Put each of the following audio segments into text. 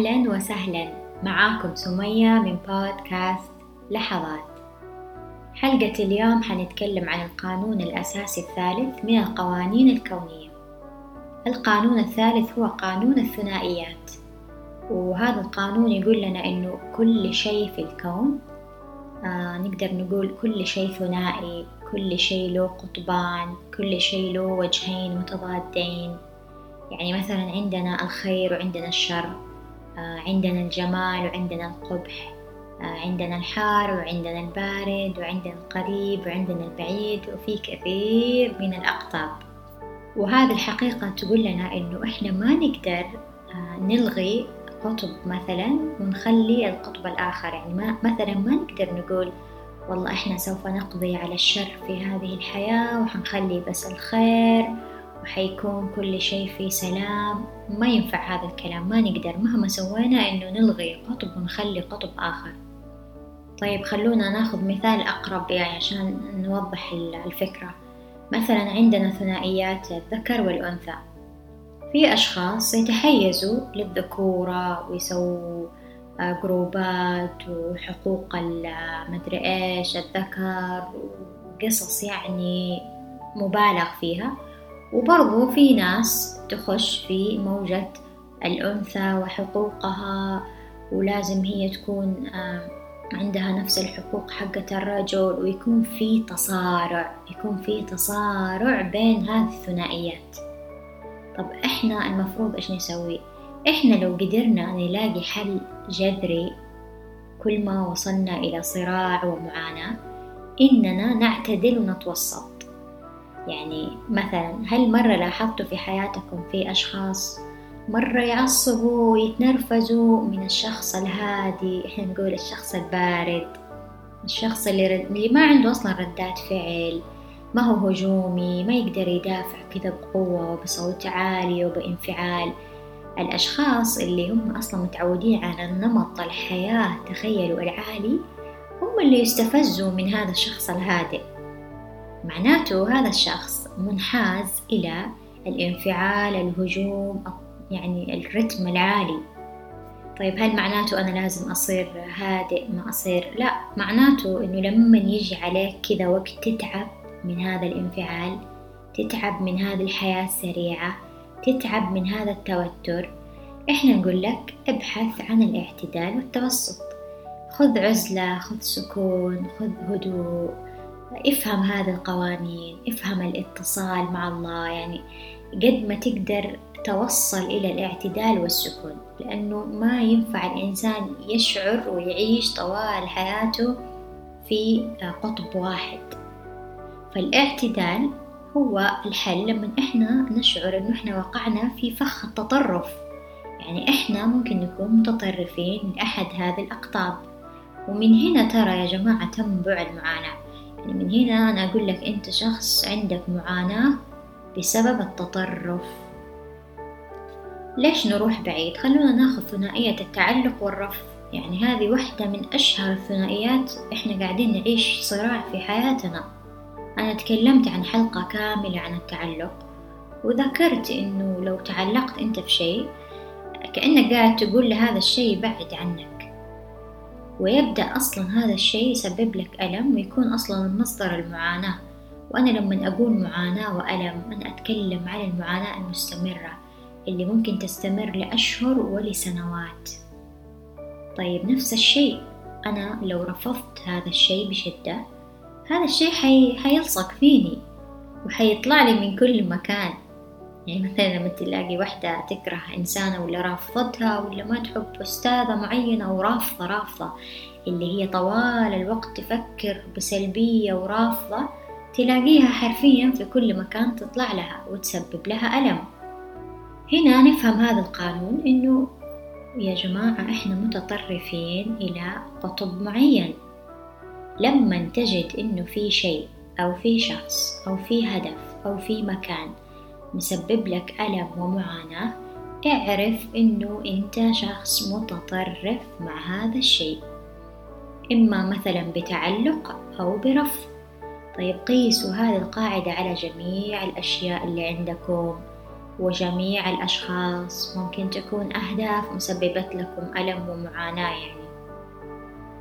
أهلا وسهلا. معاكم سمية من بودكاست لحظات. حلقة اليوم حنتكلم عن القانون الأساسي الثالث من القوانين الكونية. القانون الثالث هو قانون الثنائيات. وهذا القانون يقول لنا إنه كل شيء في الكون آه نقدر نقول كل شيء ثنائي كل شيء له قطبان كل شيء له وجهين متضادين. يعني مثلا عندنا الخير وعندنا الشر. عندنا الجمال وعندنا القبح آه، عندنا الحار وعندنا البارد وعندنا القريب وعندنا البعيد وفي كثير من الأقطاب. وهذه الحقيقة تقول لنا إنه إحنا ما نقدر آه، نلغي قطب مثلا ونخلي القطب الآخر. يعني ما مثلا ما نقدر نقول والله إحنا سوف نقضي على الشر في هذه الحياة وحنخلي بس الخير وحيكون كل شيء في سلام. ما ينفع هذا الكلام ما نقدر. مهما سوينا إنه نلغي قطب ونخلي قطب آخر. طيب خلونا ناخذ مثال أقرب يعني عشان نوضح الفكرة. مثلا عندنا ثنائيات الذكر والأنثى. في أشخاص يتحيزوا للذكورة ويسووا آه، جروبات وحقوق المدري إيش الذكر وقصص يعني مبالغ فيها. وبرضو في ناس تخش في موجة الأنثى وحقوقها ولازم هي تكون عندها نفس الحقوق حقة الرجل ويكون في تصارع يكون في تصارع بين هذه الثنائيات. طب إحنا المفروض إيش نسوي؟ إحنا لو قدرنا نلاقي حل جذري كل ما وصلنا إلى صراع ومعاناة إننا نعتدل ونتوسط. يعني مثلا هل مرة لاحظتوا في حياتكم في أشخاص مرة يعصبوا ويتنرفزوا من الشخص الهادي؟ إحنا نقول الشخص البارد الشخص اللي, رد... اللي ما عنده أصلا ردات فعل ما هو هجومي ما يقدر يدافع كذا بقوة وبصوت عالي وبانفعال. الأشخاص اللي هم أصلا متعودين على نمط الحياة تخيلوا العالي هم اللي يستفزوا من هذا الشخص الهادئ. معناته هذا الشخص منحاز إلى الانفعال الهجوم يعني الرتم العالي. طيب هل معناته أنا لازم أصير هادئ؟ ما أصير. لا معناته إنه لما يجي عليك كذا وقت تتعب من هذا الانفعال تتعب من هذه الحياة السريعة تتعب من هذا التوتر إحنا نقول لك ابحث عن الاعتدال والتوسط خذ عزلة خذ سكون خذ هدوء. افهم هذه القوانين افهم الاتصال مع الله يعني قد ما تقدر توصل إلى الاعتدال والسكون لأنه ما ينفع الإنسان يشعر ويعيش طوال حياته في قطب واحد. فالاعتدال هو الحل لما إحنا نشعر إنه إحنا وقعنا في فخ التطرف. يعني إحنا ممكن نكون متطرفين لأحد هذه الأقطاب. ومن هنا ترى يا جماعة تنبع المعاناة يعني من هنا أنا أقول لك أنت شخص عندك معاناة بسبب التطرف. ليش نروح بعيد؟ خلونا ناخذ ثنائية التعلق والرفض. يعني هذه واحدة من أشهر الثنائيات إحنا قاعدين نعيش صراع في حياتنا. أنا تكلمت عن حلقة كاملة عن التعلق وذكرت إنه لو تعلقت أنت في شيء كأنك قاعد تقول لهذا الشيء بعد عنك. ويبدأ أصلا هذا الشيء يسبب لك ألم ويكون أصلا مصدر المعاناة. وأنا لما أقول معاناة وألم أنا أتكلم عن المعاناة المستمرة اللي ممكن تستمر لأشهر ولسنوات. طيب نفس الشيء. أنا لو رفضت هذا الشيء بشدة هذا الشيء حي... حيلصق فيني وحيطلع لي من كل مكان. يعني مثلا لما تلاقي واحدة تكره إنسانة ولا رافضتها ولا ما تحب أستاذة معينة ورافضة رافضة. اللي هي طوال الوقت تفكر بسلبية ورافضة تلاقيها حرفيا في كل مكان تطلع لها وتسبب لها ألم. هنا نفهم هذا القانون إنه يا جماعة إحنا متطرفين إلى قطب معين. لما تجد إنه في شيء أو في شخص أو في هدف أو في مكان مسبب لك ألم ومعاناة. اعرف إنه أنت شخص متطرف مع هذا الشيء إما مثلا بتعلق أو برفض. طيب قيسوا هذه القاعدة على جميع الأشياء اللي عندكم وجميع الأشخاص. ممكن تكون أهداف مسببت لكم ألم ومعاناة يعني.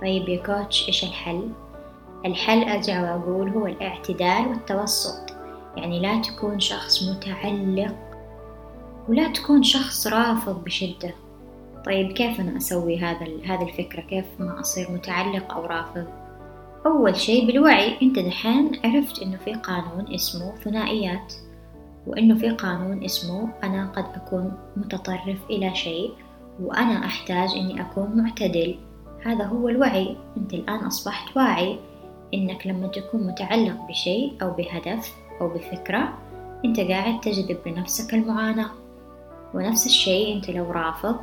طيب يا كوتش إيش الحل؟ الحل أرجع وأقول هو الاعتدال والتوسط يعني لا تكون شخص متعلق ولا تكون شخص رافض بشدة. طيب كيف أنا أسوي هذا هذه الفكرة؟ كيف ما أصير متعلق أو رافض؟ أول شيء بالوعي أنت دحين عرفت إنه في قانون اسمه ثنائيات وإنه في قانون اسمه أنا قد أكون متطرف إلى شيء وأنا أحتاج إني أكون معتدل. هذا هو الوعي. أنت الآن أصبحت واعي إنك لما تكون متعلق بشيء أو بهدف أو بفكرة أنت قاعد تجذب لنفسك المعاناة. ونفس الشيء أنت لو رافض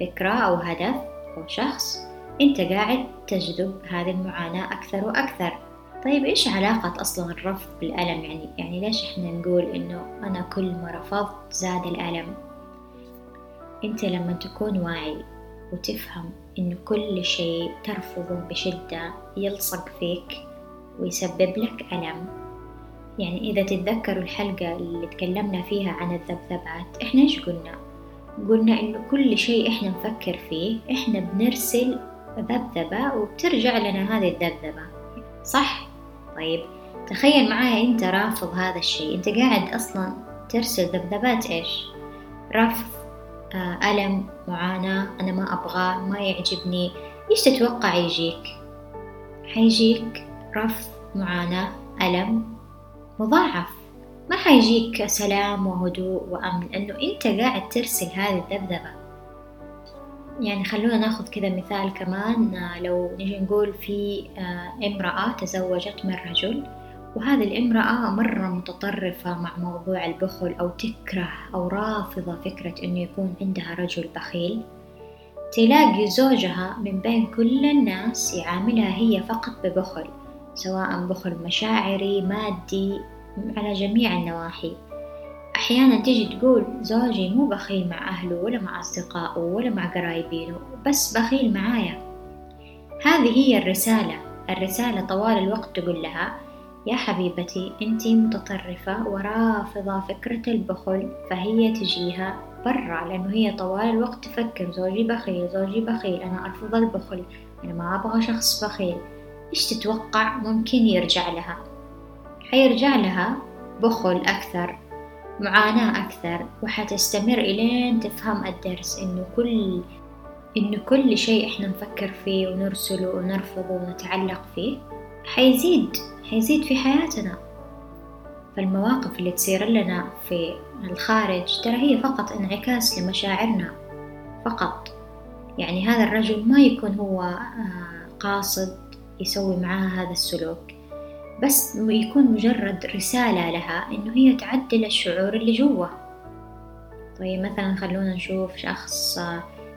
فكرة أو هدف أو شخص أنت قاعد تجذب هذه المعاناة أكثر وأكثر. طيب إيش علاقة أصلا الرفض بالألم؟ يعني يعني ليش إحنا نقول إنه أنا كل ما رفضت زاد الألم؟ أنت لما تكون واعي وتفهم إنه كل شيء ترفضه بشدة يلصق فيك ويسبب لك ألم يعني إذا تتذكروا الحلقة اللي تكلمنا فيها عن الذبذبات إحنا إيش قلنا؟ قلنا إنه كل شيء إحنا نفكر فيه إحنا بنرسل ذبذبة وبترجع لنا هذه الذبذبة صح؟ طيب تخيل معايا أنت رافض هذا الشيء أنت قاعد أصلا ترسل ذبذبات إيش؟ رفض آه، ألم معاناة أنا ما أبغاه ما يعجبني إيش تتوقع يجيك؟ حيجيك رفض معاناة ألم مضاعف. ما حيجيك سلام وهدوء وأمن لأنه أنت قاعد ترسل هذه الذبذبة. يعني خلونا ناخذ كذا مثال كمان لو نجي نقول في آه، امرأة تزوجت من رجل وهذه الامرأة مرة متطرفة مع موضوع البخل أو تكره أو رافضة فكرة إنه يكون عندها رجل بخيل. تلاقي زوجها من بين كل الناس يعاملها هي فقط ببخل. سواء بخل مشاعري مادي على جميع النواحي. أحيانا تيجي تقول زوجي مو بخيل مع أهله ولا مع أصدقائه ولا مع قرايبينه بس بخيل معايا. هذه هي الرسالة. الرسالة طوال الوقت تقول لها يا حبيبتي أنت متطرفة ورافضة فكرة البخل فهي تجيها برا لأنه هي طوال الوقت تفكر زوجي بخيل زوجي بخيل أنا أرفض البخل أنا ما أبغى شخص بخيل. إيش تتوقع ممكن يرجع لها؟ حيرجع لها بخل أكثر معاناة أكثر وحتستمر إلين تفهم الدرس إنه كل إنه كل شيء إحنا نفكر فيه ونرسله ونرفضه ونتعلق فيه حيزيد حيزيد في حياتنا. فالمواقف اللي تصير لنا في الخارج ترى هي فقط انعكاس لمشاعرنا فقط. يعني هذا الرجل ما يكون هو آه، قاصد يسوي معاها هذا السلوك. بس يكون مجرد رسالة لها إنه هي تعدل الشعور اللي جوا طيب مثلا خلونا نشوف شخص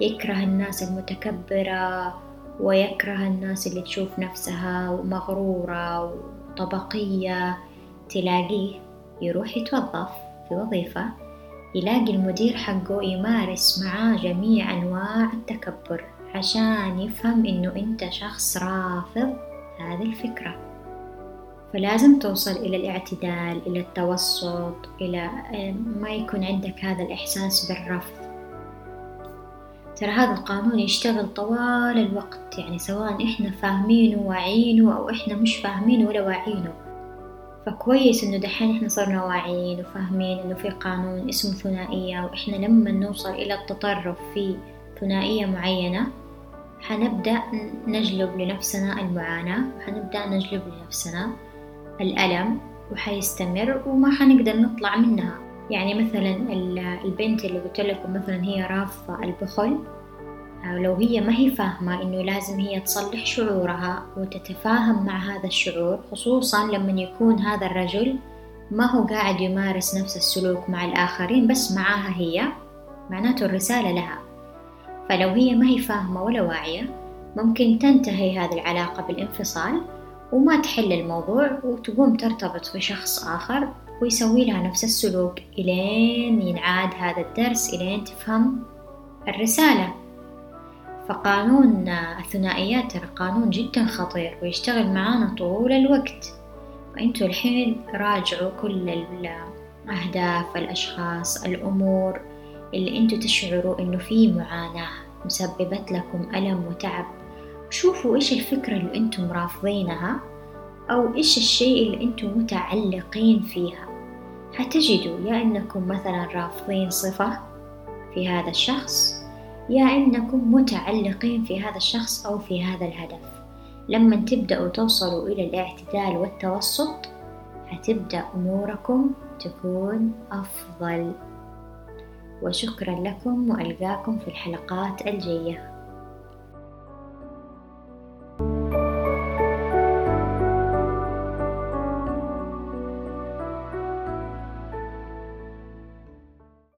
يكره الناس المتكبرة ويكره الناس اللي تشوف نفسها مغرورة وطبقية. تلاقيه يروح يتوظف في وظيفة يلاقي المدير حقه يمارس معاه جميع أنواع التكبر. عشان يفهم إنه أنت شخص رافض هذه الفكرة. فلازم توصل إلى الاعتدال إلى التوسط إلى ما يكون عندك هذا الإحساس بالرفض. ترى هذا القانون يشتغل طوال الوقت يعني سواء إحنا فاهمينه واعينه أو إحنا مش فاهمينه ولا واعينه. فكويس إنه دحين إحنا صرنا واعيين وفاهمين إنه في قانون اسمه ثنائية وإحنا لما نوصل إلى التطرف في ثنائية معينة حنبدأ نجلب لنفسنا المعاناة وحنبدأ نجلب لنفسنا الألم وحيستمر وما حنقدر نطلع منها. يعني مثلا البنت اللي قلت لكم مثلا هي رافضة البخل لو هي ما هي فاهمة إنه لازم هي تصلح شعورها وتتفاهم مع هذا الشعور خصوصا لما يكون هذا الرجل ما هو قاعد يمارس نفس السلوك مع الآخرين بس معاها هي معناته الرسالة لها. فلو هي ما هي فاهمة ولا واعية ممكن تنتهي هذه العلاقة بالانفصال وما تحل الموضوع وتقوم ترتبط بشخص آخر ويسوي لها نفس السلوك إلين ينعاد هذا الدرس إلين تفهم الرسالة. فقانون الثنائيات ترى قانون جدا خطير ويشتغل معانا طول الوقت. فأنتوا الحين راجعوا كل أهداف الأشخاص الأمور اللي أنتوا تشعروا إنه في معاناة مسببت لكم ألم وتعب. شوفوا إيش الفكرة اللي أنتم رافضينها أو إيش الشيء اللي أنتم متعلقين فيها. حتجدوا يا إنكم مثلا رافضين صفة في هذا الشخص يا إنكم متعلقين في هذا الشخص أو في هذا الهدف. لما تبدأوا توصلوا إلى الاعتدال والتوسط حتبدأ أموركم تكون أفضل. وشكرا لكم وألقاكم في الحلقات الجاية.